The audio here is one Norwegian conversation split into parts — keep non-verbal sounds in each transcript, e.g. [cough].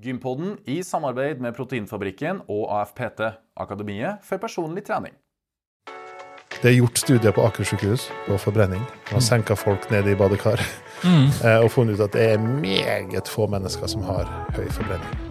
Gympodden i samarbeid med Proteinfabrikken og AFPT, Akademiet for personlig trening. Det er gjort studier på Aker sykehus på forbrenning. Man har senka folk ned i badekar mm. [laughs] og funnet ut at det er meget få mennesker som har høy forbrenning.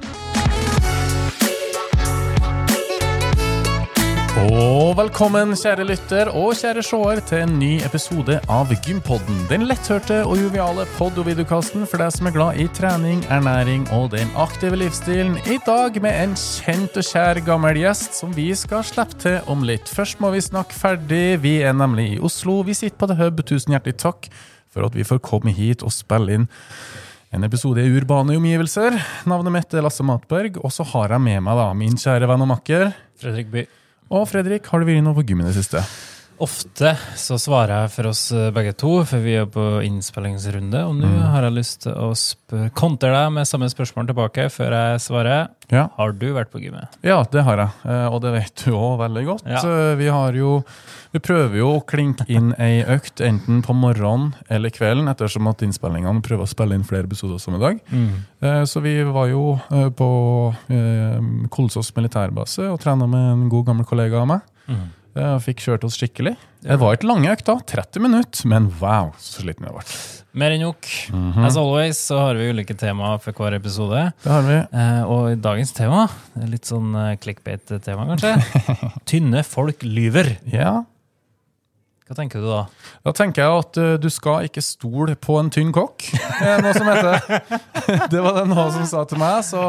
Og velkommen, kjære lytter og kjære seer, til en ny episode av Gympodden. Den letthørte og joviale pod- og videokasten for deg som er glad i trening, ernæring og den aktive livsstilen. I dag med en kjent og kjær gammel gjest som vi skal slippe til om litt. Først må vi snakke ferdig. Vi er nemlig i Oslo. Vi sitter på The Hub. Tusen hjertelig takk for at vi får komme hit og spille inn en episode i urbane omgivelser. Navnet mitt er Lasse Matberg, og så har jeg med meg da min kjære venn og makker. Fredrik By. Og Fredrik, har du vært noe på gymmen i det siste? Ofte så svarer jeg for oss eh, begge to, for vi er på innspillingsrunde. Og nå har jeg lyst til å kontre deg med samme spørsmål tilbake før jeg svarer. Ja. Har du vært på gymmet? Ja, det har jeg, eh, og det vet du òg veldig godt. Ja. Eh, Vi har jo Vi prøver jo å klinke inn ei økt enten på morgenen eller kvelden, ettersom at innspillingene prøver å spille inn flere episoder som i dag. Mm. Så vi var jo eh, på eh, Kolsås militærbase og trena med en god gammel kollega av meg. Eh, og Fikk kjørt oss skikkelig. Det var ikke lange økter, 30 minutter, men wow, så sliten vi ble. Mer enn nok. As always så har vi ulike temaer for hver episode. Det har vi. Eh, og dagens tema, litt sånn eh, clickbait-tema kanskje, [laughs] tynne folk lyver. Ja, Hva tenker du da? Da tenker jeg at uh, du skal ikke stole på en tynn kokk. eh, Noe som heter. [laughs] Det var det noen som sa til meg. Så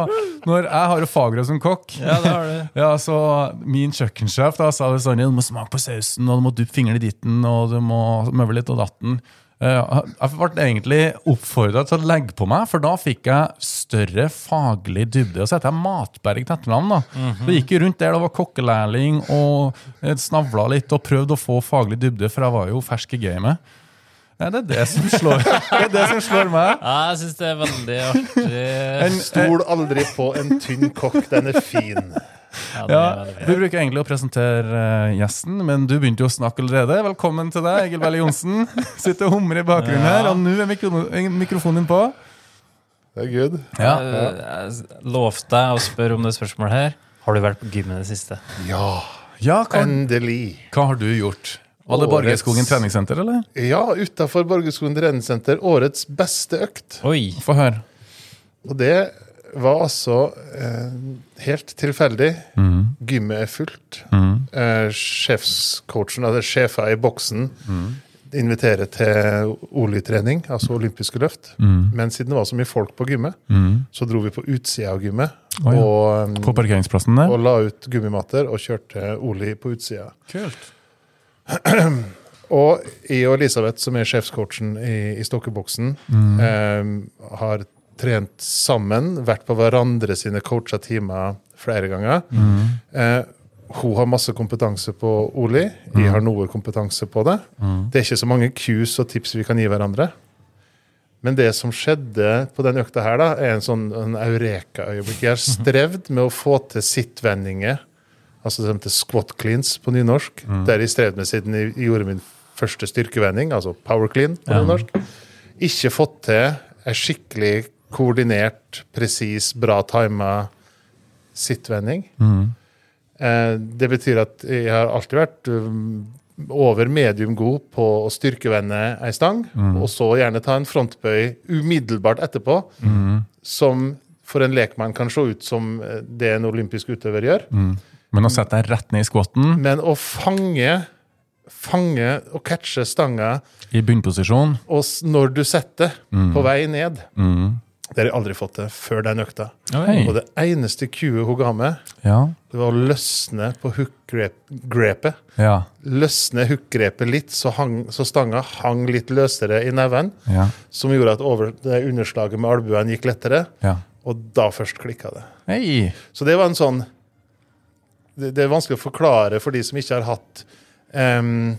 når jeg har jo fagbrev som kokk, Ja, det har du. [laughs] ja, så min kjøkkensjef da sa det sånn, du må smake på sausen, og du må duppe fingeren i ditten, og du må møve litt og datten. Eh, Jeg ble egentlig oppfordra til å legge på meg, for da fikk jeg større faglig dybde. Og så heter jeg Matberg til etternavn. da. Så gikk jeg rundt der og var kokkelærling og eh, snavla litt og prøvde å få faglig dybde, for jeg var jo fersk i gamet. Ja, det er det som slår, [laughs] det er det som slår meg. Ja, jeg syns det er veldig artig. En, Stol aldri på en tynn kokk, den er fin. Ja, Ja, Vi bruker egentlig å presentere eh, gjesten, men du begynte jo å snakke allerede. Velkommen til deg, Egil Berle Johnsen. [laughs] Sitter og humrer i bakgrunnen her, og nå er mikro mikrofonen din på. Det er good. Ja. Eh, Jeg lovte deg å spørre om det spørsmålet her. Har du vært på gym i det siste? Ja, Ja, hva, endelig. hva har du gjort? Var det Borgerskogen treningssenter, eller? Ja, utafor Borgerskogen treningssenter. Årets beste økt. Oi! Få høre. Og det var altså eh, helt tilfeldig. Gymmet er fullt. Eh, sjefscoachen, altså sjefer i boksen, inviterer til oljetrening, altså olympiske løft. Men siden det var så mye folk på gymmet, så dro vi på utsida av gymmet ja. og, På parkeringsplassen der? og la ut gummimatter og kjørte OLI på utsida. Kult. [clears throat] Og jeg og Elisabeth, som er sjefscoachen i, i stokkeboksen, eh, har trent sammen, vært på hverandre sine coacha timer flere ganger. Eh, hun har masse kompetanse på Oli, jeg har noe kompetanse på det. Det er ikke så mange cues og tips vi kan gi hverandre. Men det som skjedde på den økta her, da, er en sånn en eureka-øyeblikk. Jeg har strevd med å få til sittvendinger, altså det heter squat cleans på nynorsk. Det har jeg strevd med siden jeg gjorde min første styrkevending, altså power clean på nynorsk. Ikke fått til en skikkelig koordinert, presis, bra tima sittvending. Mm. det betyr at jeg har alltid vært um, over medium god på å styrkevende ei stang, og så gjerne ta en frontbøy umiddelbart etterpå, som for en lekmann kan se ut som eh, det en olympisk utøver gjør. Men å sette deg rett ned i skvotten Men å fange, fange og catche stanga i bunnposisjon? og når du setter på vei ned, det har jeg aldri fått til før den økta. Oi. Og det eneste cuet hun ga meg, Ja. det var å løsne på hook-grepet. Ja. Løsne hook-grepet litt, så, hang, så stanga hang litt løsere i neven. Ja. Som gjorde at over, det underslaget med albuen gikk lettere. ja. Og da først klikka det. Hei! Så det var en sånn Det, det er vanskelig å forklare for de som ikke har hatt um,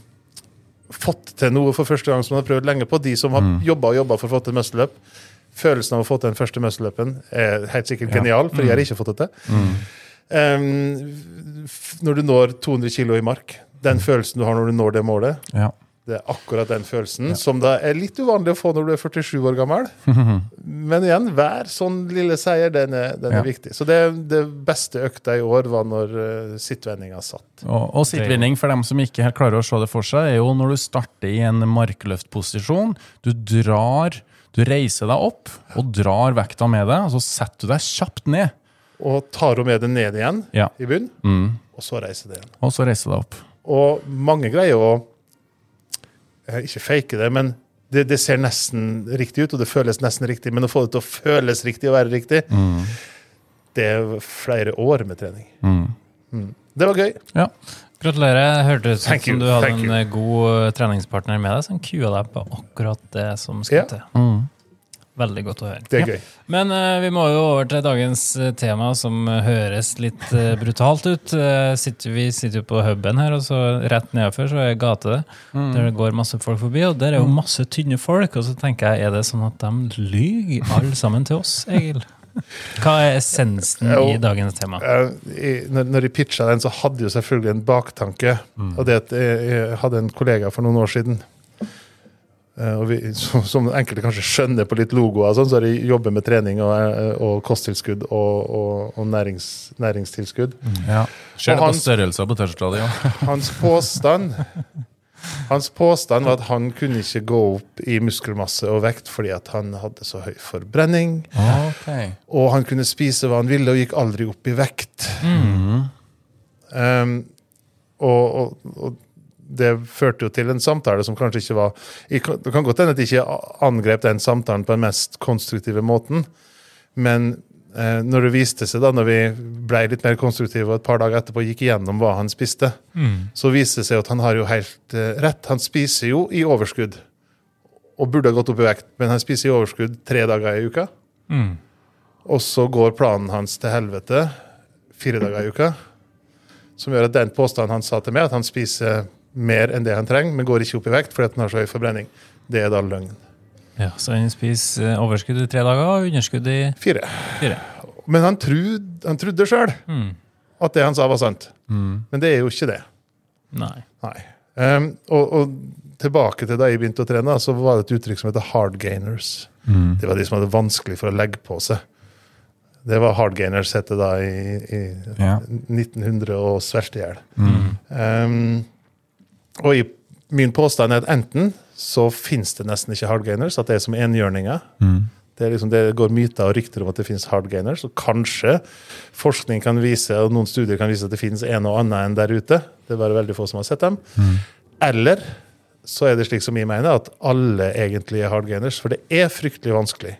Fått til noe for første gang som har prøvd lenge på. De som har Mm. jobba og jobba for å få til muscle-up. Følelsen av å få til den første muscle-upen er helt sikkert genial, for jeg har ikke fått det til. Mm. Em, når du når 200 kilo i mark, den følelsen du har når du når det målet, Ja. Det er akkurat den følelsen, som da er litt uvanlig å få når du er 47 år gammel. [laughs] Men igjen, hver sånn lille seier, den er, den er viktig. Så det, det beste økta i år var når uh, sittvendinga satt. Og, og sittvinning, for dem som ikke helt klarer å se det for seg, er jo når du starter i en markløftposisjon. Du drar Du reiser deg opp og drar vekta med deg, og så setter du deg kjapt ned. Og tar henne med deg ned igjen Ja. i bunn, Mm. og så reiser du igjen. Og så reiser deg opp. Og mange greier å eh, Ikke fake det, men det, det ser nesten riktig ut, og det føles nesten riktig. Men å få det til å føles riktig og være riktig, det er flere år med trening. Mm. Det var gøy. Ja. Gratulerer. Hørtes ut som you, du hadde en you. eh, god eh, treningspartner med deg som kua deg på akkurat det som skal til. til. Mm. Veldig godt å høre. Det er gøy. Men uh, vi må jo over til dagens tema, som høres litt uh, brutalt ut. Uh, sitter, vi sitter jo på huben her, og så rett nedenfor så er gate det, der det går masse folk forbi. Og der er jo masse tynne folk, og så tenker jeg, er det sånn at de lyver alle sammen til oss, Egil? [laughs] Hva er essensen i dagens tema? Eh, i- Når, når jeg pitcha den, så hadde jeg jo selvfølgelig en baktanke. Og det at jeg, jeg hadde en kollega for noen år siden eh, og vi, som, som enkelte kanskje skjønner på litt logoer, sånn, så har de jobbet med trening og, eh, og kosttilskudd og, og, og nærings, næringstilskudd. Ja. Skjer det på han- størrelser på T-skjorta di òg. Hans påstand Hans påstand var at han kunne ikke gå opp i muskelmasse og vekt fordi at han hadde så høy forbrenning. Okay. Og han kunne spise hva han ville og gikk aldri opp i vekt. Um, og, og, og det førte jo til en samtale som kanskje ikke var Det kan godt hende at jeg ikke angrep den samtalen på den mest konstruktive måten, men når det viste seg, da, når vi ble litt mer konstruktive og et par dager etterpå gikk igjennom hva han spiste, så viste det seg at han har jo helt eh, rett. Han spiser jo i overskudd, og burde ha gått opp i vekt, men han spiser i overskudd tre dager i uka. Mm. Og så går planen hans til helvete fire dager i uka. Som gjør at den påstanden han sa til meg, at han spiser mer enn det han trenger, men går ikke opp i vekt fordi han har så høy forbrenning, det er da løgn. Ja, så han spiser eh, overskudd i tre dager og underskudd i Fire. fire. Men han, trod, han trodde sjøl Mm. at det han sa, var sant. Men det er jo ikke det. Nei. Nei. Um, og, og tilbake til da jeg begynte å trene, så var det et uttrykk som heter hard gainers. Det var de som hadde vanskelig for å legge på seg. Det var hard gainers, het det da i, i Ja. 1900 og svelte i hjel. Um, og i, min påstand er at enten så finnes det nesten ikke hardgainers. at det er som enhjørninger. Det, er liksom, det går myter og rykter om at det finnes hardgainers. og kanskje forskning kan vise, og noen studier kan vise at det finnes en og annen enn der ute. Det er bare veldig få som har sett dem. Eller så er det slik som jeg mener, at alle egentlig er hardgainers. For det er fryktelig vanskelig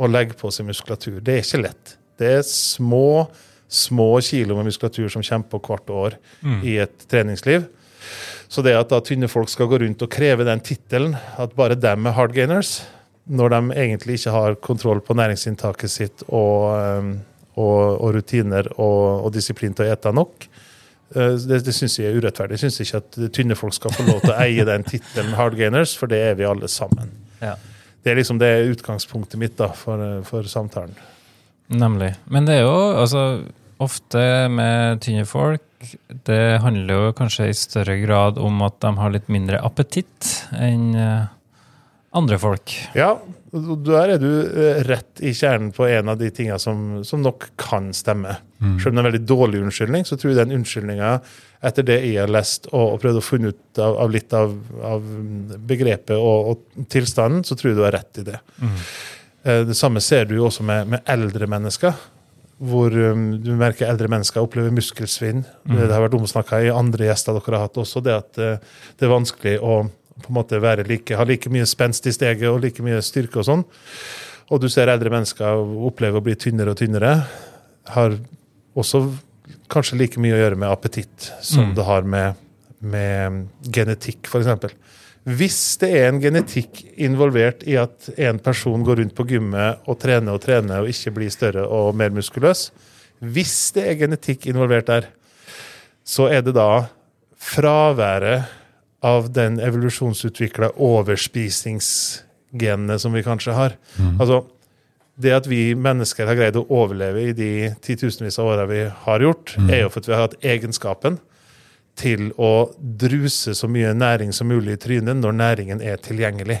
å legge på seg muskulatur. Det er ikke lett. Det er små, små kilo med muskulatur som kommer på hvert år i et treningsliv. Så det at da tynne folk skal gå rundt og kreve den tittelen, at bare dem er hard gainers, når de egentlig ikke har kontroll på næringsinntaket sitt og, um, og, og rutiner og, og disiplin til å ete nok, eh, det, det syns jeg er urettferdig. Jeg syns ikke at tynne folk skal få lov til å eie den tittelen hard gainers, for det er vi alle sammen. Ja. Det er liksom det utgangspunktet mitt da, for, for samtalen. Nemlig. Men det er jo altså ofte med tynne folk Det handler jo kanskje i større grad om at de har litt mindre appetitt enn eh, andre folk. Ja, der er du eh, rett i kjernen på en av de tinga som, som nok kan stemme. Selv om det er en veldig dårlig unnskyldning, så tror jeg den unnskyldninga, etter det jeg har lest og, og prøvd å funne ut av, av litt av, av begrepet og, og tilstanden, så tror jeg du har rett i det. Mm. Det samme ser du jo også med, med eldre mennesker. Hvor um, du merker eldre mennesker opplever muskelsvinn. Det har vært omsnakka i andre gjester dere har hatt også, det at eh, det er vanskelig å på en måte være like, ha like mye spenst i steget og like mye styrke og sånn. Og du ser eldre mennesker oppleve å bli tynnere og tynnere. Har også kanskje like mye å gjøre med appetitt som det har med, med genetikk, f.eks. Hvis det er en genetikk involvert i at en person går rundt på gymmet og trener og trener og ikke blir større og mer muskuløs, hvis det er genetikk involvert der, så er det da fraværet av den evolusjonsutvikla overspisingsgenene som vi kanskje har. Altså, det at vi mennesker har greid å overleve i de titusenvis av åra vi har gjort, er jo for at vi har hatt egenskapen til å druse så mye næring som mulig i trynet når næringen er tilgjengelig.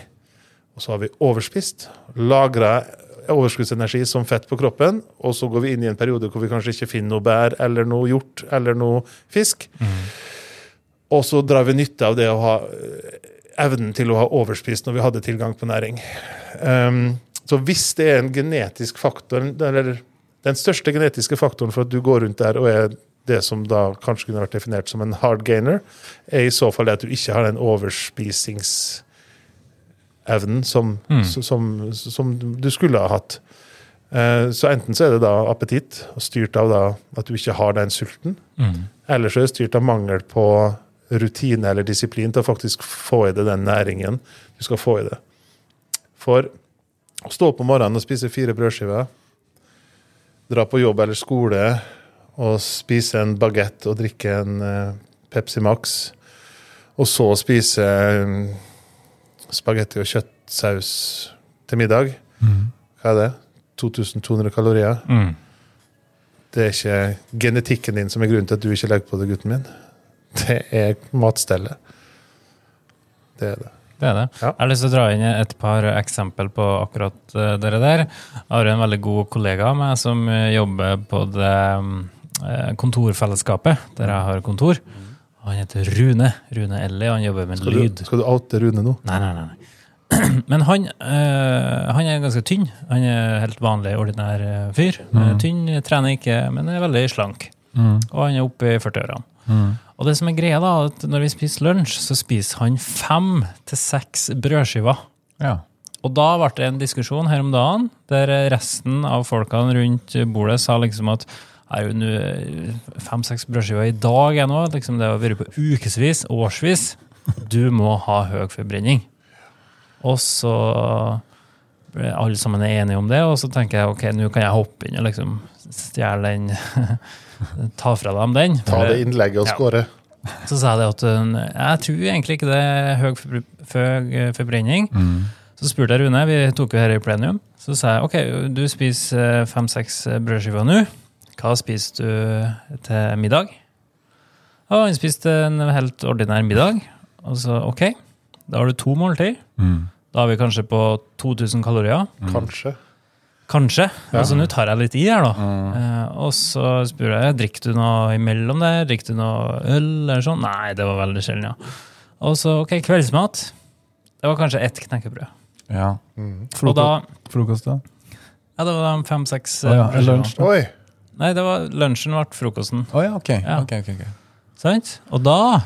Og så har vi overspist, lagra overskuddsenergi som fett på kroppen, og så går vi inn i en periode hvor vi kanskje ikke finner noe bær eller noe hjort eller noe fisk. Og så drar vi nytte av det å ha eh, evnen til å ha overspist når vi hadde tilgang på næring. Um, så hvis det er en genetisk faktor, eller den største genetiske faktoren for at du går rundt der og er det som da kanskje kunne vært definert som en hard gainer, er i så fall det at du ikke har den overspisingsevnen som, som, som du skulle ha hatt. Eh, Så enten så er det da appetitt, og styrt av da at du ikke har den sulten, eller så er det styrt av mangel på rutine eller disiplin til å faktisk få i deg den næringen du skal få i det. For å stå opp om morgenen og spise fire brødskiver, dra på jobb eller skole og spise en bagett og drikke en eh, Pepsi Max, og så spise mm, spagetti og kjøttsaus til middag, hva er det? 2200 kalorier? Mm. Det er ikke genetikken din som er grunnen til at du ikke legger på det, gutten min. Det er matstellet. Det er det. Det er det. Ja. Jeg har lyst til å dra inn et par eksempel på akkurat eh, dere der. Jeg har en veldig god kollega av meg som eh, jobber på det eh, kontorfellesskapet, der jeg har kontor. Han heter Rune. Rune Elli. og han jobber med Skal lyd. skal du oute Rune nå? Nei, nei, nei. nei. [clears throat] Men han, øh, han er ganske tynn. Han er helt vanlig, ordinær eh, fyr. Mm. Tynn, trener ikke, men er veldig slank. Og han er oppe i 40-årene. Og det som er greia da, at når vi spiser lunsj, så spiser han fem til seks brødskiver. Ja. Og da ble det en diskusjon her om dagen, der resten av folkene rundt bordet sa liksom at er jo nå fem-seks brødskiver i dag ennå. liksom det har vært på ukevis, årsvis. Du må ha høy forbrenning. Og så ble alle sammen enige om det, og så tenker jeg ok, nå kan jeg hoppe inn og liksom stjele den [laughs] Ta fra dem den. Ta det innlegget og Ja. skåre. Så sa jeg det at uh, jeg tror egentlig ikke det er høy forbrenning. Mm. Så spurte jeg Rune, vi tok jo her i plenum, så sa jeg ok, du spiser fem-seks brødskiver nå. Hva spiser du til middag? Ja, han spiste en helt ordinær middag. Og så ok, da har du to måltid. Da er vi kanskje på 2000 kalorier. Kanskje. Kanskje. Altså, Nå tar jeg litt i her, da. Eh, og så spør jeg drikker du noe imellom der. Drikker du noe øl eller sånn. Nei, det var veldig sjelden, ja. Og så ok, kveldsmat. Det var kanskje ett knekkebrød. ja. Og da Frokost, da? Ja, det var fem-seks Oh, ja, lunsj. Oi! Nei, det var lunsjen ble frokosten. Oh, ja, ok. Ja. okay, okay, okay. Sant? Og da,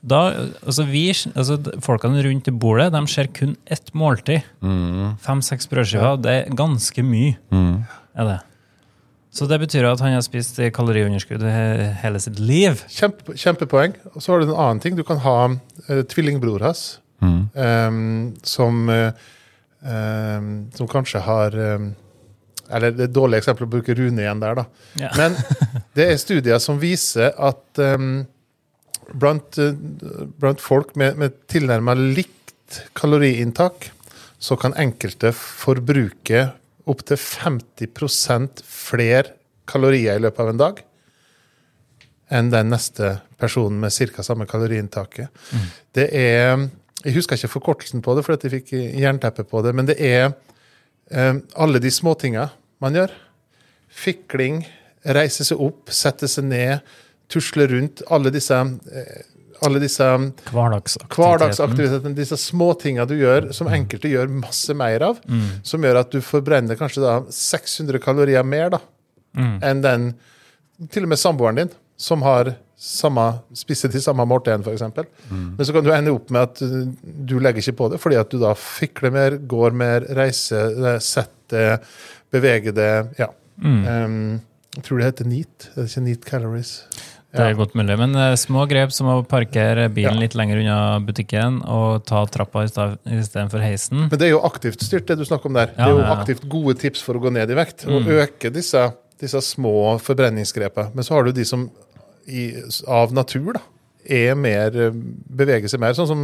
da altså vi, altså Folkene rundt det bordet de ser kun ett måltid. Fem-seks brødskiver. Det er ganske mye. Er det. Så det betyr at han har spist kaloriunderskudd hele sitt liv. Kjempe, kjempepoeng. Og så har du en annen ting. Du kan ha uh, tvillingbror hans, em, som, uh, um, som kanskje har em, Eller det er et dårlig eksempel å bruke Rune igjen der, da. Ja. Men det er studier som viser at um, blant, eh, blant folk med, med tilnærma likt kaloriinntak, så kan enkelte forbruke opptil 50% flere kalorier i løpet av en dag enn den neste personen med ca. samme kaloriinntaket. Det er Jeg husker ikke forkortelsen på det, for at jeg fikk jernteppe på det, men det er eh, alle de småtinga man gjør. Fikling, reise seg opp, sette seg ned, tusle rundt. Alle disse, eh, alle disse Hverdagsaktiviteten. hverdagsaktivitetene, disse småtinga du gjør, som enkelte gjør masse mer av, som gjør at du forbrenner kanskje da 600 kalorier mer da, enn den til og med samboeren din, som har samme, spiser til samme måltid, f.eks. Mm. Men så kan du ende opp med at uh, du legger ikke på det, fordi at du da fikler mer, går mer, reiser, eh, setter, beveger det. Ja. Um, jeg tror det heter NEAT. Det er ikke NEAT calories. Det er godt mulig, men uh, små grep som å parkere bilen Ja. litt lenger unna butikken og ta trappa istedenfor heisen. Men det er jo aktivt styrt, det du snakker om der. Ja, det er jo aktivt gode tips for å gå ned i vekt. Og øke disse, disse små forbrenningsgrepene. Men så har du de som i, av natur da, er mer eh, beveger seg mer. Sånn som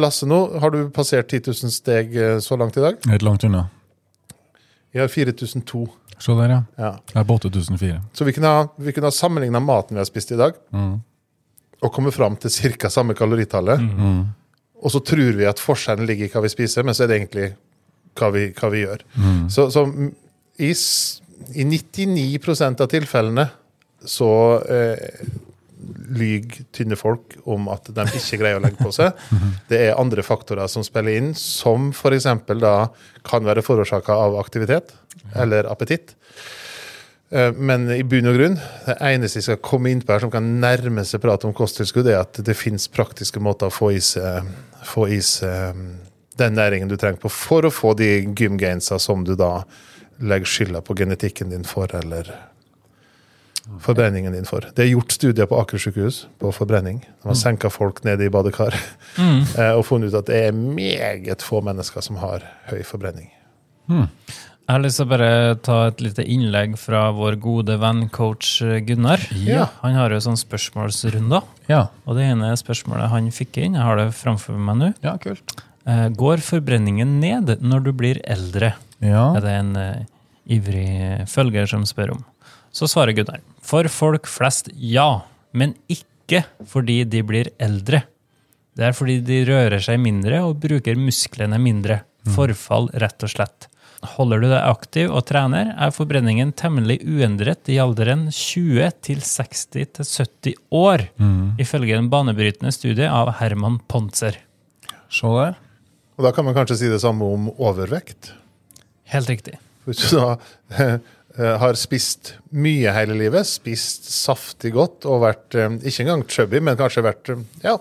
Lasse nå. Har du passert 10 000 steg eh, så langt i dag? Helt langt unna. Jeg har 4002. Se der, ja. Ja. Jeg er på 8004. Så vi kunne ha, vi kunne ha sammenligna maten vi har spist i dag. og kommet fram til ca. samme kaloritallet. Og så tror vi at forskjellen ligger i hva vi spiser, men så er det egentlig hva vi, hva vi gjør. Så, så mm, i, i 99% av tilfellene så eh, lyver tynne folk om at de ikke greier å legge på seg. [laughs] Det er andre faktorer som spiller inn, som f.eks. da kan være forårsaka av aktivitet eller appetitt. Eh, Men i bunn og grunn, det eneste jeg skal komme inn på her som kan nærme seg prat om kosttilskudd, er at det finnes praktiske måter å få i seg, få i seg mm, den næringen du trenger på for å få de gymgainsa som du da legger skylda på genetikken din for, eller forbrenningen din for. Det er gjort studier på Aker sykehus på forbrenning. De har senka folk ned i badekar mm. [laughs] og funnet ut at det er meget få mennesker som har høy forbrenning. Jeg har lyst til å bare ta et lite innlegg fra vår gode venn coach Gunnar. Ja. Han har jo sånn spørsmålsrunder, Ja, og det ene spørsmålet han fikk inn, jeg har det framfor meg nå, ja kult. eh, går forbrenningen ned når du blir eldre? Ja. er det en uh, ivrig følger som spør om. Så svarer Gunnar. For folk flest ja, men ikke fordi de blir eldre. Det er fordi de rører seg mindre og bruker musklene mindre. Forfall, rett og slett. Holder du deg aktiv og trener, er forbrenningen temmelig uendret i alderen 20 til 60 til 70 år, ifølge en banebrytende studie av Herman Pontzer. Se det. Og da kan man kanskje si det samme om overvekt. Helt riktig. Hvis du da eh, har spist mye hele livet, spist saftig godt og vært eh, ikke engang chubby, men kanskje vært eh, ja,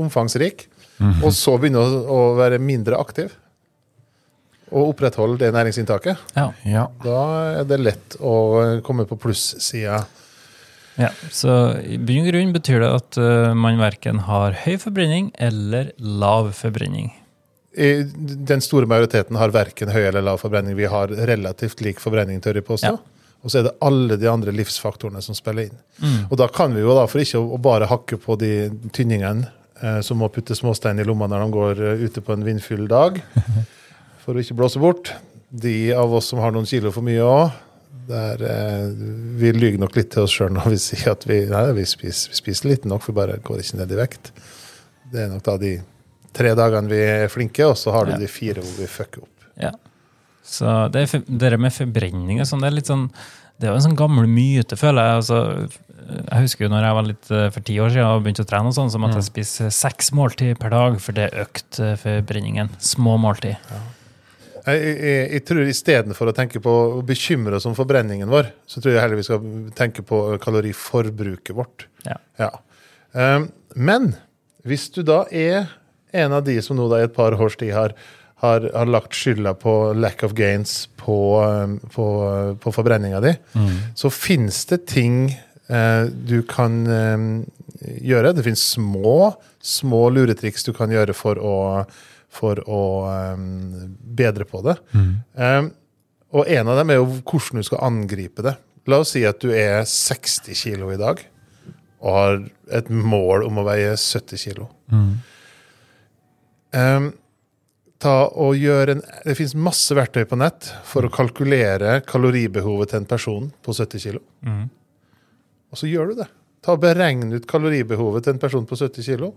omfangsrik, og så begynne å, å være mindre aktiv og opprettholde det næringsinntaket, Ja. Ja. da er det lett å eh, komme på plussida. Ja, så i bunn og grunn betyr det at man verken har høy forbrenning eller lav forbrenning. Den store majoriteten har verken høy eller lav forbrenning. Vi har relativt lik forbrenning, tør jeg påstå. Ja. Og så er det alle de andre livsfaktorene som spiller inn. Og da kan vi jo, da, for ikke å bare hakke på de tynningene eh, som må putte småstein i lomma når de går uh, ute på en vindfull dag, [laughs] for å ikke blåse bort. De av oss som har noen kilo for mye òg, eh, vi lyver nok litt til oss sjøl når vi sier at vi, nei, vi, spiser, vi spiser lite nok, for bare går ikke ned i vekt. Det er nok da de tre dagene vi er flinke, og så har du Ja. de fire hvor vi fucker opp. Ja. Så det, det med forbrenning og sånn, det er litt sånn Det er jo en sånn gammel myte, føler jeg. Altså, jeg husker jo når jeg var litt eh, for ti år siden og begynte å trene, og sånn, så måtte jeg spise seks måltid per dag, for det økte forbrenningen. Små måltid. Jeg, jeg, jeg tror Istedenfor å tenke på å bekymre oss om forbrenningen vår, så tror jeg heller vi skal tenke på kaloriforbruket vårt. Ja. Um, men hvis du da er en av de som nå da i et par års tid har, har, har lagt skylda på lack of gains på, um, på, på forbrenninga di, så finnes det ting eh, du kan eh, gjøre. Det finnes små, små luretriks du kan gjøre for å, for å eh, bedre på det. Um, og en av dem er jo hvordan du skal angripe det. La oss si at du er 60 kilo i dag og har et mål om å veie 70 kilo. Um, en, det finnes masse verktøy på nett for å kalkulere kaloribehovet til en person på 70 kilo. Mm. Og så gjør du det. Ta og Beregn ut kaloribehovet til en person på 70 kilo.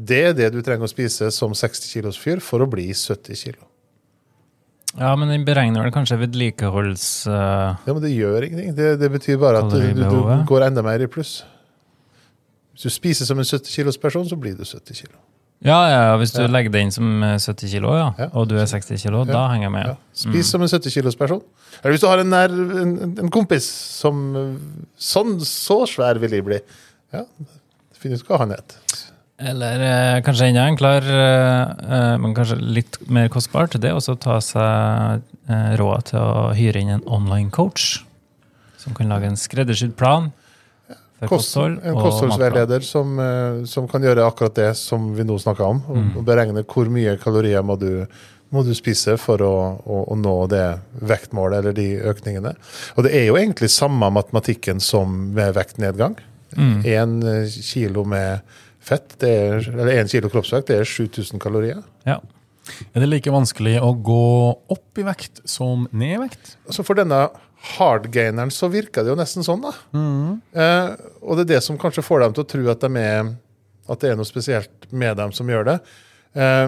Det er det du trenger å spise som 60 kilos fyr for å bli 70 kilo. ja, men den beregner vel kanskje vedlikeholds... Uh, Ja, Men det gjør ingenting. Det, det betyr bare at du, du, går enda mer i pluss. Hvis du spiser som en 70 kilos person, så blir du 70 kilo. Ja, ja, hvis du legger det inn som eh, 70 kilo, ja, Ja. og du er 60 kilo, da henger jeg med. Ja. Spis som en 70 kilos person. Eller hvis du har en, nær, en, en kompis som sånn, så svær vil jeg bli. Ja, finn ut hva han heter. Eller eh, kanskje enda enklere, eh, eh, men kanskje litt mer kostbart, det er også å ta seg eh, råd til å hyre inn en online coach, som kan lage en skreddersydd plan kosthold en kostholdsveileder som, øh, som kan gjøre akkurat det som vi nå snakker om. Og, Mm. og beregne hvor mye kalorier må du, må du spise for å, å, å nå det vektmålet eller de økningene. Og det er jo egentlig samme matematikken som med vektnedgang. Mm. Kilo med fett, det er, eller én kilo kroppsvekt, det er 7000 kalorier. Ja. Er det like vanskelig å gå opp i vekt som ned i vekt? Altså For denne hardgaineren så virker det jo nesten sånn, da. Eh, og det er det som kanskje får dem til å tro at, de er, at det er noe spesielt med dem som gjør det. Eh,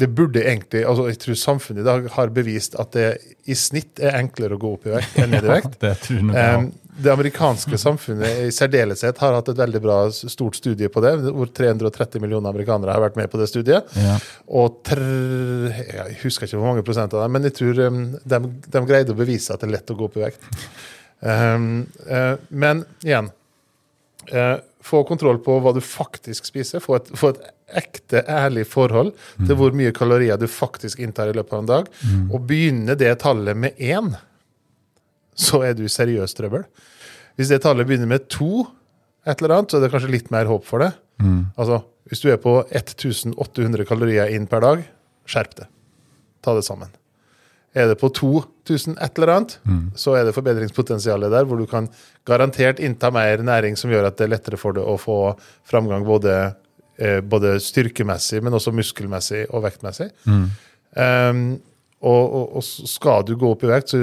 det burde egentlig, altså Jeg tror samfunnet i dag har bevist at det i snitt er enklere å gå opp i vekt enn ned i vekt. det tror jeg også. Det amerikanske samfunnet i særdeleshet har hatt et veldig bra stort studie på det, hvor 330 millioner amerikanere har vært med på det studiet. Ja. Og tr jeg husker ikke hvor mange prosent av dem, men jeg tror um, de, de greide å bevise at det er lett å gå opp i vekt. Um, uh, men igjen uh, Få kontroll på hva du faktisk spiser. Få et, få et ekte, ærlig forhold til hvor mye kalorier du faktisk inntar i løpet av en dag. Og begynne det tallet med én, så er du seriøst trøbbel. Hvis det tallet begynner med to, et eller annet, så er det kanskje litt mer håp for det. Altså, Hvis du er på 1800 kalorier inn per dag, skjerp det. Ta det sammen. Er det på 2000 et eller annet, så er det forbedringspotensialet der, hvor du kan garantert innta mer næring som gjør at det er lettere for deg å få framgang både, eh, både styrkemessig, men også muskelmessig og vektmessig. Um, og, og, og skal du gå opp i vekt, så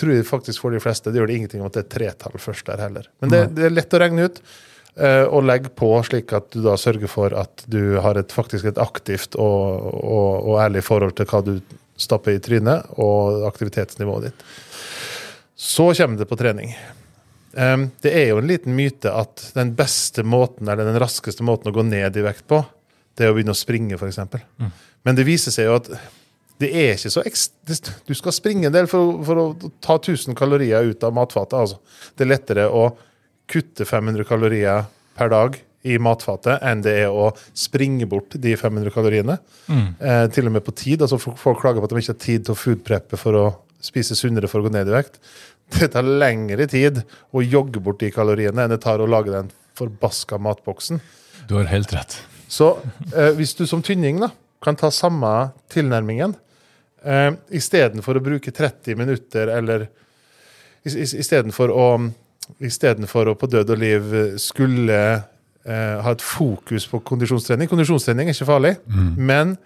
tror jeg faktisk for de fleste det gjør det ingenting om at det er tretall først der heller. Men det, det er lett å regne ut. eh, og legge på slik at du da sørger for at du har et, faktisk et aktivt og, og, og ærlig forhold til hva du stapper i trynet, og aktivitetsnivået ditt. Så kommer det på trening. Um, det er jo en liten myte at den beste måten, eller den raskeste måten å gå ned i vekt på, det er å begynne å springe, f.eks. Mm. Men det viser seg jo at det er ikke så ekst Du skal springe en del for, for å ta 1000 kalorier ut av matfatet. Altså. Det er lettere å kutte 500 kalorier per dag i matfatet enn det er å springe bort de 500 kaloriene. Eh, til og med på tid. altså Folk folk klager på at de ikke har tid til å foodpreppe for å spise sunnere for å gå ned i vekt. Det tar lengre tid å jogge bort de kaloriene enn det tar å lage den forbaska matboksen. Du har helt rett. Så eh, hvis du som tynning da, kan ta samme tilnærmingen, eh, istedenfor å bruke 30 minutter eller istedenfor å, for å på død og liv skulle eh, ha et fokus på kondisjonstrening Kondisjonstrening er ikke farlig, men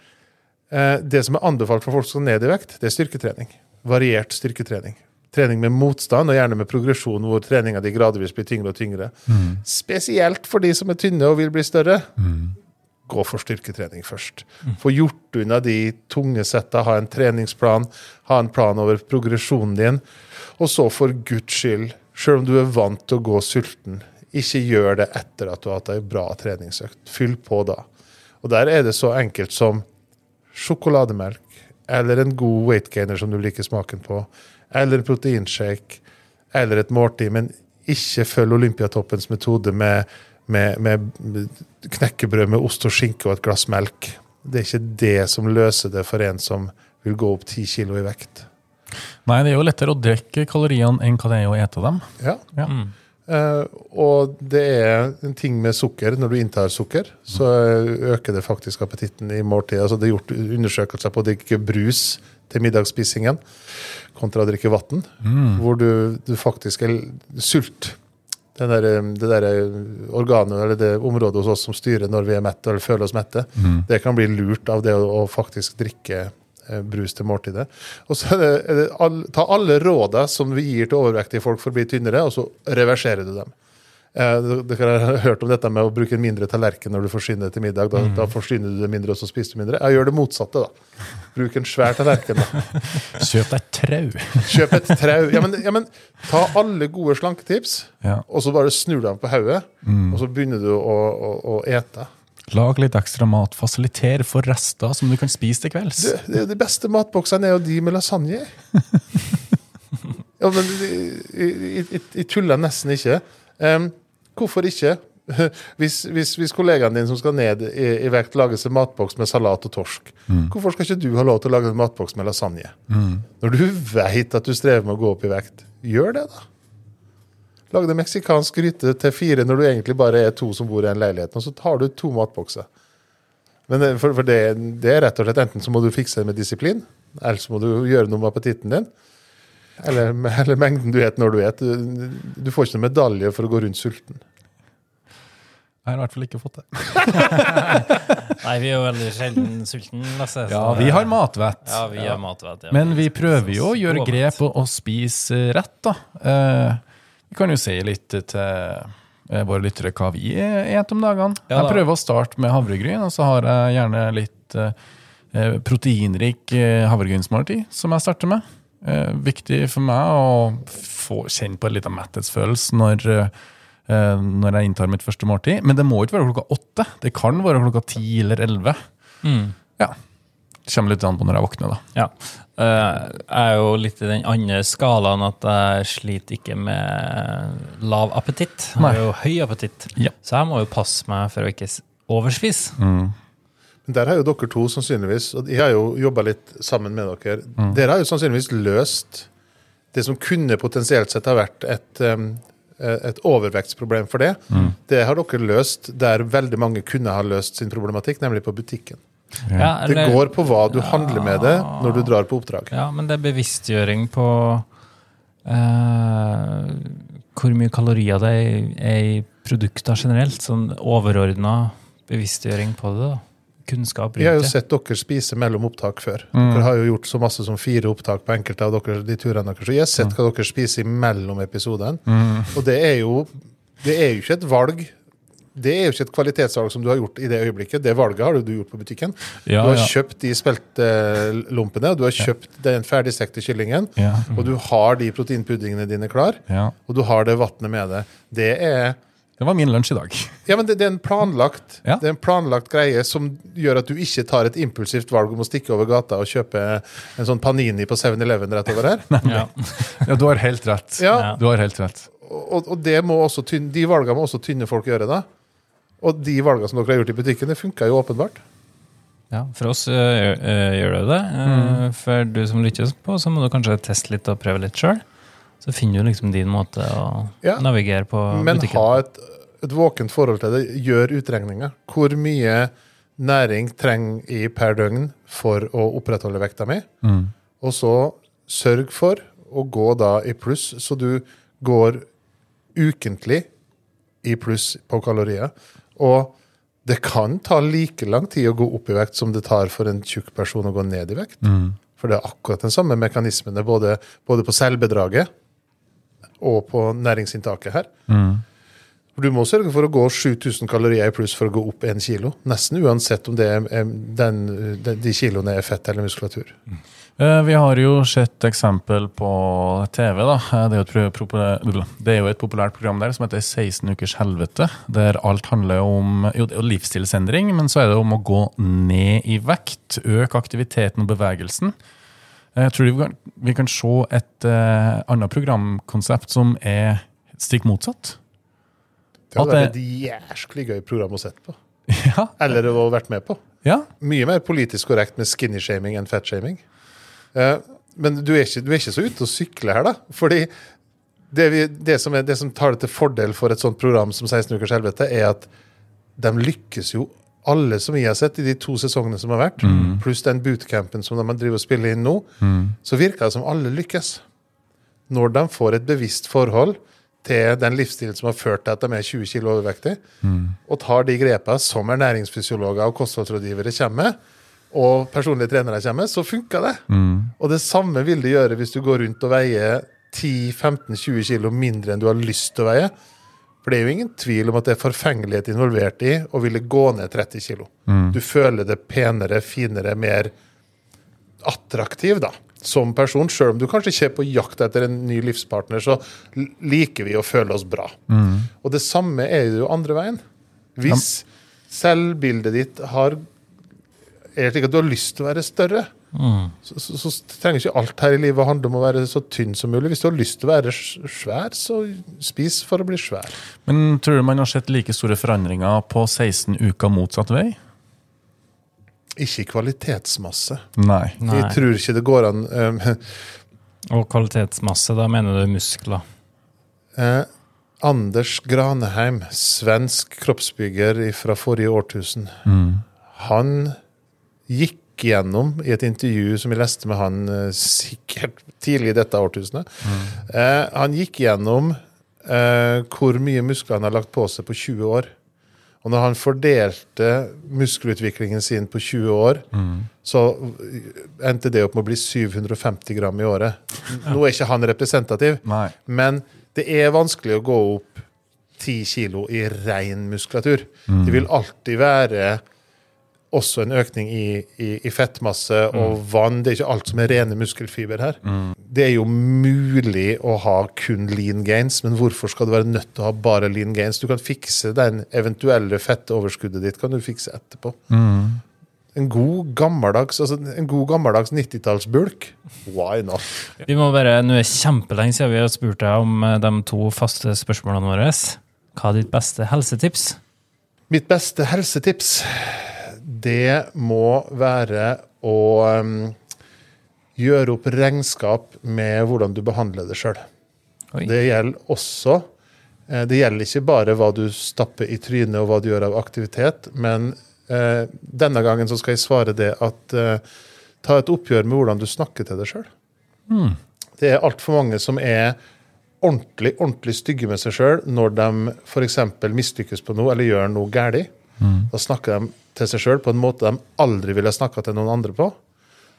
eh, det som er anbefalt for folk som skal ned i vekt, det er styrketrening. Variert styrketrening. Trening med motstand, og gjerne med progresjon hvor treninga di gradvis blir tyngre og tyngre. Spesielt for de som er tynne og vil bli større gå for styrketrening først. Få gjort unna de tunge setta, ha en treningsplan, ha en plan over progresjonen din. Og så for guds skyld, sjøl om du er vant til å gå sulten, ikke gjør det etter at du har hatt ei bra treningsøkt. Fyll på da. Og der er det så enkelt som sjokolademelk, eller en god weight gainer som du liker smaken på, eller en proteinshake, eller et måltid, men ikke følg Olympiatoppens metode med med, med knekkebrød med ost og skinke og et glass melk. Det er ikke det som løser det for en som vil gå opp ti kilo i vekt. Nei, det er jo lettere å drikke kaloriene enn hva det er å ete dem. Ja. Ja. Eh, og det er en ting med sukker. Når du inntar sukker, så øker det faktisk appetitten i måltidet. Altså, det er gjort undersøkelser på å drikke brus til middagsspisingen kontra å drikke vann, hvor du, du faktisk er sult. Den der, det der organet eller det området hos oss som styrer når vi er mette eller føler oss mette, det kan bli lurt av det å, å faktisk drikke eh, brus til måltidet. Og så er det, er det all, Ta alle rådene som vi gir til overvektige folk for å bli tynnere, og så reverserer du dem. Eh, Dere har hørt om dette med å bruke en mindre tallerken når du forsyner til middag. Da, da forsyner du det mindre, og så spiser du mindre. Jeg gjør det motsatte, da. Bruk en svær tallerken. da. [laughs] Kjøp deg trau. [laughs] Kjøp et trau. Ja, men, ja, men ta alle gode slanketips, Ja. og så bare snur dem på hodet, og så begynner du å, å, å ete. Lag litt ekstra mat. Fasiliter for rester som du kan spise til kvelds. Det, de beste matboksene er jo de med lasagne. [laughs] ja, men Jeg tuller nesten ikke. Em, hvorfor ikke? [laughs] Hvis, hvis, hvis kollegaen din som skal ned i, i vekt, lager seg matboks med salat og torsk, hvorfor skal ikke du ha lov til å lage en matboks med lasagne? Når du vet at du strever med å gå opp i vekt, gjør det, da. Lag deg meksikansk gryte til fire når du egentlig bare er to som bor i en leilighet, og så tar du to matbokser. Men for, for det, det er rett og slett enten så må du fikse det med disiplin, eller så må du gjøre noe med appetitten din. Eller, [laughs] eller mengden du et når du et. Du, du får ikke noen medalje for å gå rundt sulten. Jeg har i hvert fall ikke fått det. [laughs] Nei, vi er jo veldig sjelden sulten, Lasse. Ja, vi har matvett. Ja, vi har matvett. Ja. Men vi prøver jo å gjøre grep og, og spise rett, da. Eh, Vi kan jo si litt til eh, våre lyttere hva vi spiser om dagene. Ja, jeg prøver å starte med havregryn, og så har jeg gjerne litt eh, proteinrik havregrynsmåltid som jeg starter med. Eh, viktig for meg å få kjenne på en liten metthetsfølelse når, eh, når jeg inntar mitt første måltid. Men det må ikke være klokka åtte. Det kan være klokka ti eller elleve. Mm. Ja. Det kommer litt an på når jeg våkner, da. Ja. Eh, jeg er jo litt i den andre skalaen at jeg sliter ikke med lav appetitt. Jeg Nei. har jo høy appetitt. Ja. Så jeg må jo passe meg for å ikke overspise. Men der har jo dere to sannsynligvis, og jeg har jo jobba litt sammen med dere, dere har jo sannsynligvis løst det som kunne potensielt sett ha vært et, um, et overvektsproblem for det. Det har dere løst der veldig mange kunne ha løst sin problematikk, nemlig på butikken. Ja, Det eller- går på hva du handler med det når du drar på oppdrag. Ja, men det er bevisstgjøring på uh, hvor mye kalorier det er, i- er i produkter generelt. Sånn overordna bevisstgjøring på det. da. Kunnskap Jeg har jo sett dere spise mellom opptak før. Dere har jo gjort så masse som fire opptak på enkelte av dere, de turene deres. Så jeg har sett hva dere spiser mellom episodene. Og det er jo det er jo ikke et valg. Det er jo ikke et kvalitetsvalg som du har gjort i det øyeblikket. Det valget har du gjort på butikken. Ja, du har ja. kjøpt de speltlompene, du har kjøpt den ferdigstekte kyllingen, Ja. og du har de proteinpuddingene dine klar, Ja. og du har det vannet med deg. Det er Det var min lunsj i dag. ja, men det, det er en planlagt Ja. Det er en planlagt greie som gjør at du ikke tar et impulsivt valg om å stikke over gata og kjøpe en sånn Panini på 7-Eleven rett over her. [laughs] Ja. Ja, du har helt rett. Ja. Du har helt rett. Og, og det må også tynne, de valgene må også tynne folk gjøre, da. Og de valgene som dere har gjort i butikken, det funka jo åpenbart. Ja, for oss øh, øh, gjør det det. Mm. For du som lytter på, så må du kanskje teste litt og prøve litt sjøl. Så finner du liksom din måte å Ja. navigere på Men butikken. ha et, et våkent forhold til det. Gjør utregninger. Hvor mye næring trenger jeg per døgn for å opprettholde vekta mi? Mm. Og så sørg for å gå da i pluss, så du går ukentlig i pluss på kalorier. Og det kan ta like lang tid å gå opp i vekt som det tar for en tjukk person å gå ned i vekt. For det er akkurat den samme mekanismen både, både på selvbedraget og på næringsinntaket her. Mm. Du må sørge for å gå 7000 kalorier i pluss for å gå opp 1 kilo. Nesten uansett om det er, er den, de kiloene er fett eller muskulatur. Eh, Vi har jo sett eksempel på TV. da. Eh, Det er, jo et, populært program der som heter 16 ukers helvete. Der alt handler om jo livsstilsendring, men så er det om å gå ned i vekt. Øke aktiviteten og bevegelsen. Eh, Jeg tror vi kan, vi kan se et uh, annet programkonsept som er stikk motsatt. Det hadde vært et jæsklig gøy program å sette på. [laughs] Ja. Eller å ha vært med på. ja. Mye mer politisk korrekt med skinny-shaming enn fat-shaming. Uh, men du er, ikke, du er ikke så ute å sykle her, da. Fordi det, vi, det, som er, det som tar det til fordel for et sånt program som 16 ukers helvete, er at de lykkes jo alle som vi har sett i de to sesongene som har vært, pluss den bootcampen som de driver og spiller inn nå, så virker det som alle lykkes. Når de får et bevisst forhold til den livsstilen som har ført til at de er 20 kg overvektige, og tar de grepene som ernæringsfysiologer og kostholdsrådgivere kommer med, og personlige trenere kommer med, så funker det. Og det samme vil det gjøre hvis du går rundt og veier 10-15-20 kg mindre enn du har lyst til å veie. For det er jo ingen tvil om at det er forfengelighet involvert i å ville gå ned 30 kg. Du føler det penere, finere, mer attraktiv da, som person. Selv om du kanskje ikke er på jakt etter en ny livspartner, så liker vi å føle oss bra. Og det samme er jo andre veien. Hvis selvbildet ditt har er slik at du har lyst til å være større, så, så, så trenger ikke alt her i livet handle om å være så tynn som mulig. Hvis du har lyst til å være svær, så spis for å bli svær. Men tror du man har sett like store forandringer på 16 uker motsatt vei? Ikke kvalitetsmasse. Nei. Nei. Jeg tror ikke det går an um, [laughs] Og kvalitetsmasse, da mener du muskler. eh, Anders Graneheim, svensk kroppsbygger fra forrige årtusen, han gikk gjennom i et intervju som jeg leste med han eh, sikkert tidlig i dette årtusenet. Eh, han gikk gjennom eh, hvor mye muskler han har lagt på seg på 20 år. Og når han fordelte muskelutviklingen sin på 20 år, så endte det opp med å bli 750 gram i året. Nå er ikke han representativ, Nei. men Det er vanskelig å gå opp 10 kilo i ren muskulatur. Det vil alltid være også en økning i, i, i fettmasse og vann. Det er ikke alt som er rene muskelfiber her. Det er jo mulig å ha kun lean gains, men hvorfor skal du være nødt til å ha bare lean gains? Du kan fikse den eventuelle fettoverskuddet ditt kan du fikse etterpå. En god gammeldags altså en god gammeldags 90-tallsbulk, why not? Vi må bare, Nå er det kjempelenge siden vi har spurt deg om eh, de to faste spørsmålene våre. Hva er ditt beste helsetips? Mitt beste helsetips, det må være å um, gjøre opp regnskap med hvordan du behandler det sjøl. Det gjelder også eh, Det gjelder ikke bare hva du stapper i trynet og hva du gjør av aktivitet, men uh, denne gangen så skal jeg svare det at uh, ta et oppgjør med hvordan du snakker til deg sjøl. Det er altfor mange som er ordentlig ordentlig stygge med seg sjøl når de f.eks. mislykkes på noe eller gjør noe galt. Da snakker de til seg sjøl på en måte de aldri ville snakka til noen andre på.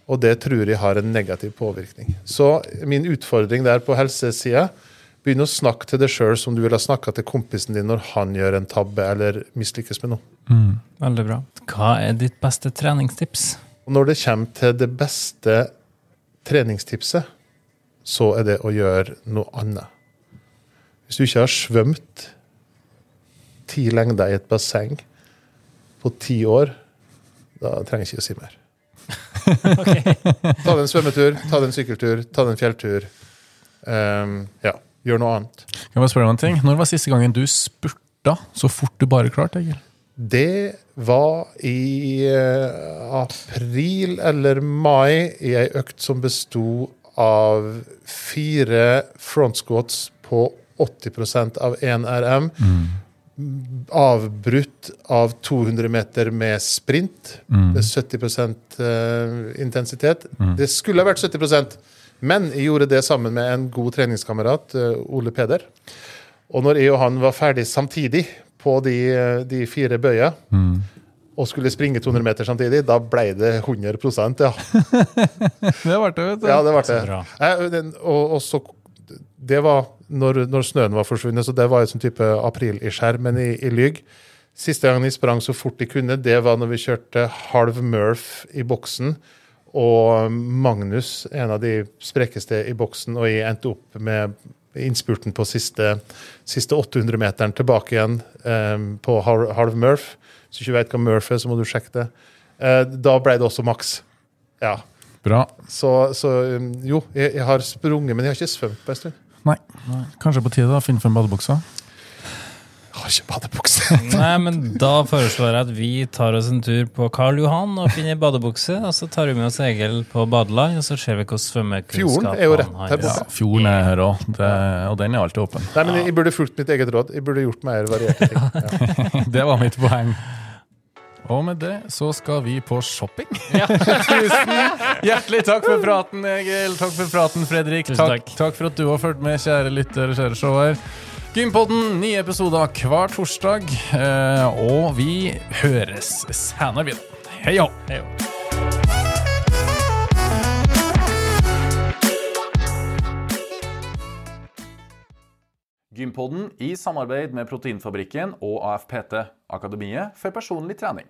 Og det tror jeg har en negativ påvirkning. Så min utfordring der på helsesida Begynn å snakke til deg sjøl som du ville ha snakka til kompisen din når han gjør en tabbe eller mislykkes med noe. Veldig bra. Hva er ditt beste treningstips? Når det kommer til det beste treningstipset, så er det å gjøre noe annet. Hvis du ikke har svømt ti lengder i et basseng på ti år, da trenger jeg ikke å si mer. [laughs] Ta deg en svømmetur, ta deg en sykkeltur, ta deg en fjelltur. Um, ja, gjør noe annet. Kan jeg bare spørre om en ting? Når var siste gangen du spurta så fort du bare klarte, Egil? Det var i eh, april eller mai i ei økt som besto av fire frontscots på 80% av 1 RM. Avbrutt av 200 meter med sprint. Det er 70 intensitet. intensitet. Det skulle ha vært 70% men jeg gjorde det sammen med en god treningskamerat, eh, Ole Peder. Og når jeg og han var ferdig samtidig på de, eh, de fire bøya, og skulle springe 200 meter samtidig, da ble det 100% ja. [laughs] Det ble det, vet du. ja det ble det. Så bra. Eh, Og, og så, det var når, når snøen var forsvunnet, så det var en sånn type april-ish her, men i, i lyg. Siste gangen jeg sprang så fort jeg kunne, det var når vi kjørte halv Murph i boksen. Og Magnus, en av de sprekeste i boksen, og jeg endte opp med innspurten på siste, siste 800-meteren tilbake igjen eh, på halv, halv Murph. Hvis du ikke vet hva Murph er, så må du sjekke det. Eh, da ble det også maks. Ja. Bra. Så, så um, jo, jeg, jeg har sprunget, men jeg har ikke svømt på en stund. Nei. Kanskje på tide å finne frem badebuksa? Har ikke badebukse. [laughs] Nei, men Da foreslår jeg at vi tar oss en tur på Karl Johan og finner badebukse. Og så tar vi med oss Egil på badeland, og så ser vi hvordan svømmekunnskap Fjorden er jo rett her borte. Ja, fjorden er her òg, og den er alltid åpen. Nei, men jeg burde fulgt mitt eget råd. Jeg burde gjort mer varierte ting. [laughs] Ja. Det var mitt poeng. Og med det så skal vi på shopping. [laughs] Tusen hjertelig takk for praten, Egil. Takk for praten, Fredrik. Takk, takk. takk for at du har fulgt med, kjære lytter, og kjære seer. Gympodden, nye episoder hver torsdag. eh, Og vi høres senere, vi. Hei og Hei. Gympodden i samarbeid med Proteinfabrikken og AFPT, Akademiet for personlig trening.